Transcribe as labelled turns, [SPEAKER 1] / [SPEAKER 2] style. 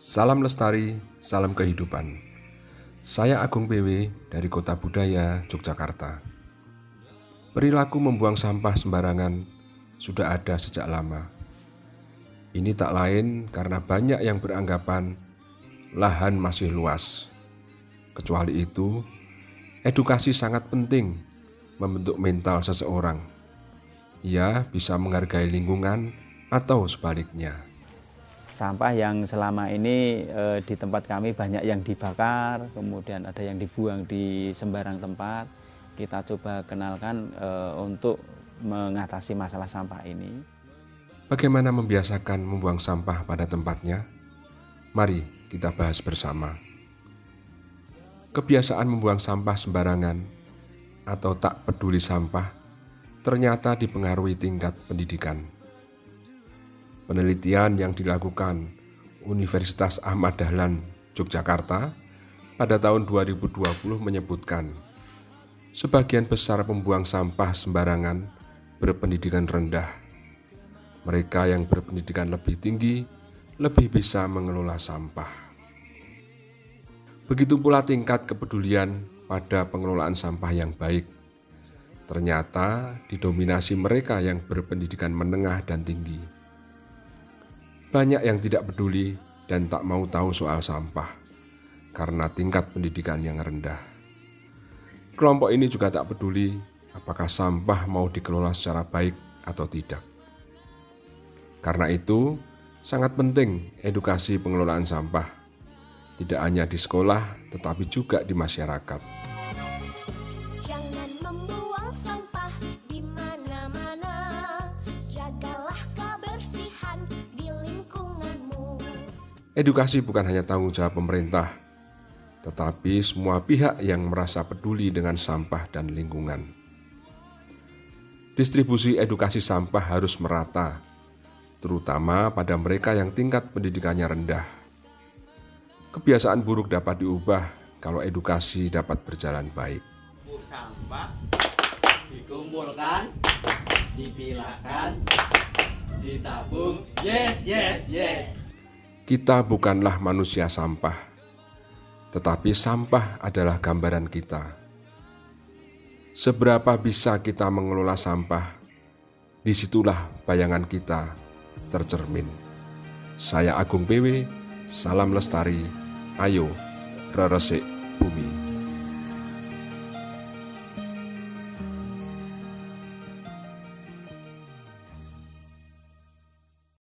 [SPEAKER 1] Salam lestari, salam kehidupan. Saya Agung PW dari Kota Budaya, Yogyakarta. Perilaku membuang sampah sembarangan sudah ada sejak lama. Ini tak lain karena banyak yang beranggapan lahan masih luas. Kecuali itu, edukasi sangat penting membentuk mental seseorang. Ia bisa menghargai lingkungan atau sebaliknya
[SPEAKER 2] sampah yang selama ini e, di tempat kami banyak yang dibakar, kemudian ada yang dibuang di sembarang tempat. Kita coba kenalkan e, untuk mengatasi masalah sampah ini.
[SPEAKER 1] Bagaimana membiasakan membuang sampah pada tempatnya? Mari kita bahas bersama. Kebiasaan membuang sampah sembarangan atau tak peduli sampah ternyata dipengaruhi tingkat pendidikan Penelitian yang dilakukan Universitas Ahmad Dahlan Yogyakarta pada tahun 2020 menyebutkan sebagian besar pembuang sampah sembarangan berpendidikan rendah. Mereka yang berpendidikan lebih tinggi lebih bisa mengelola sampah. Begitu pula tingkat kepedulian pada pengelolaan sampah yang baik. Ternyata didominasi mereka yang berpendidikan menengah dan tinggi. Banyak yang tidak peduli dan tak mau tahu soal sampah karena tingkat pendidikan yang rendah. Kelompok ini juga tak peduli apakah sampah mau dikelola secara baik atau tidak. Karena itu, sangat penting edukasi pengelolaan sampah, tidak hanya di sekolah tetapi juga di masyarakat. Jangan membuang sampah Edukasi bukan hanya tanggung jawab pemerintah, tetapi semua pihak yang merasa peduli dengan sampah dan lingkungan. Distribusi edukasi sampah harus merata, terutama pada mereka yang tingkat pendidikannya rendah. Kebiasaan buruk dapat diubah kalau edukasi dapat berjalan baik. Sampah dikumpulkan, dipilahkan, ditabung. Yes, yes, yes. Kita bukanlah manusia sampah, tetapi sampah adalah gambaran kita. Seberapa bisa kita mengelola sampah, di situlah bayangan kita tercermin. Saya Agung PW, salam lestari, ayo reresik bumi.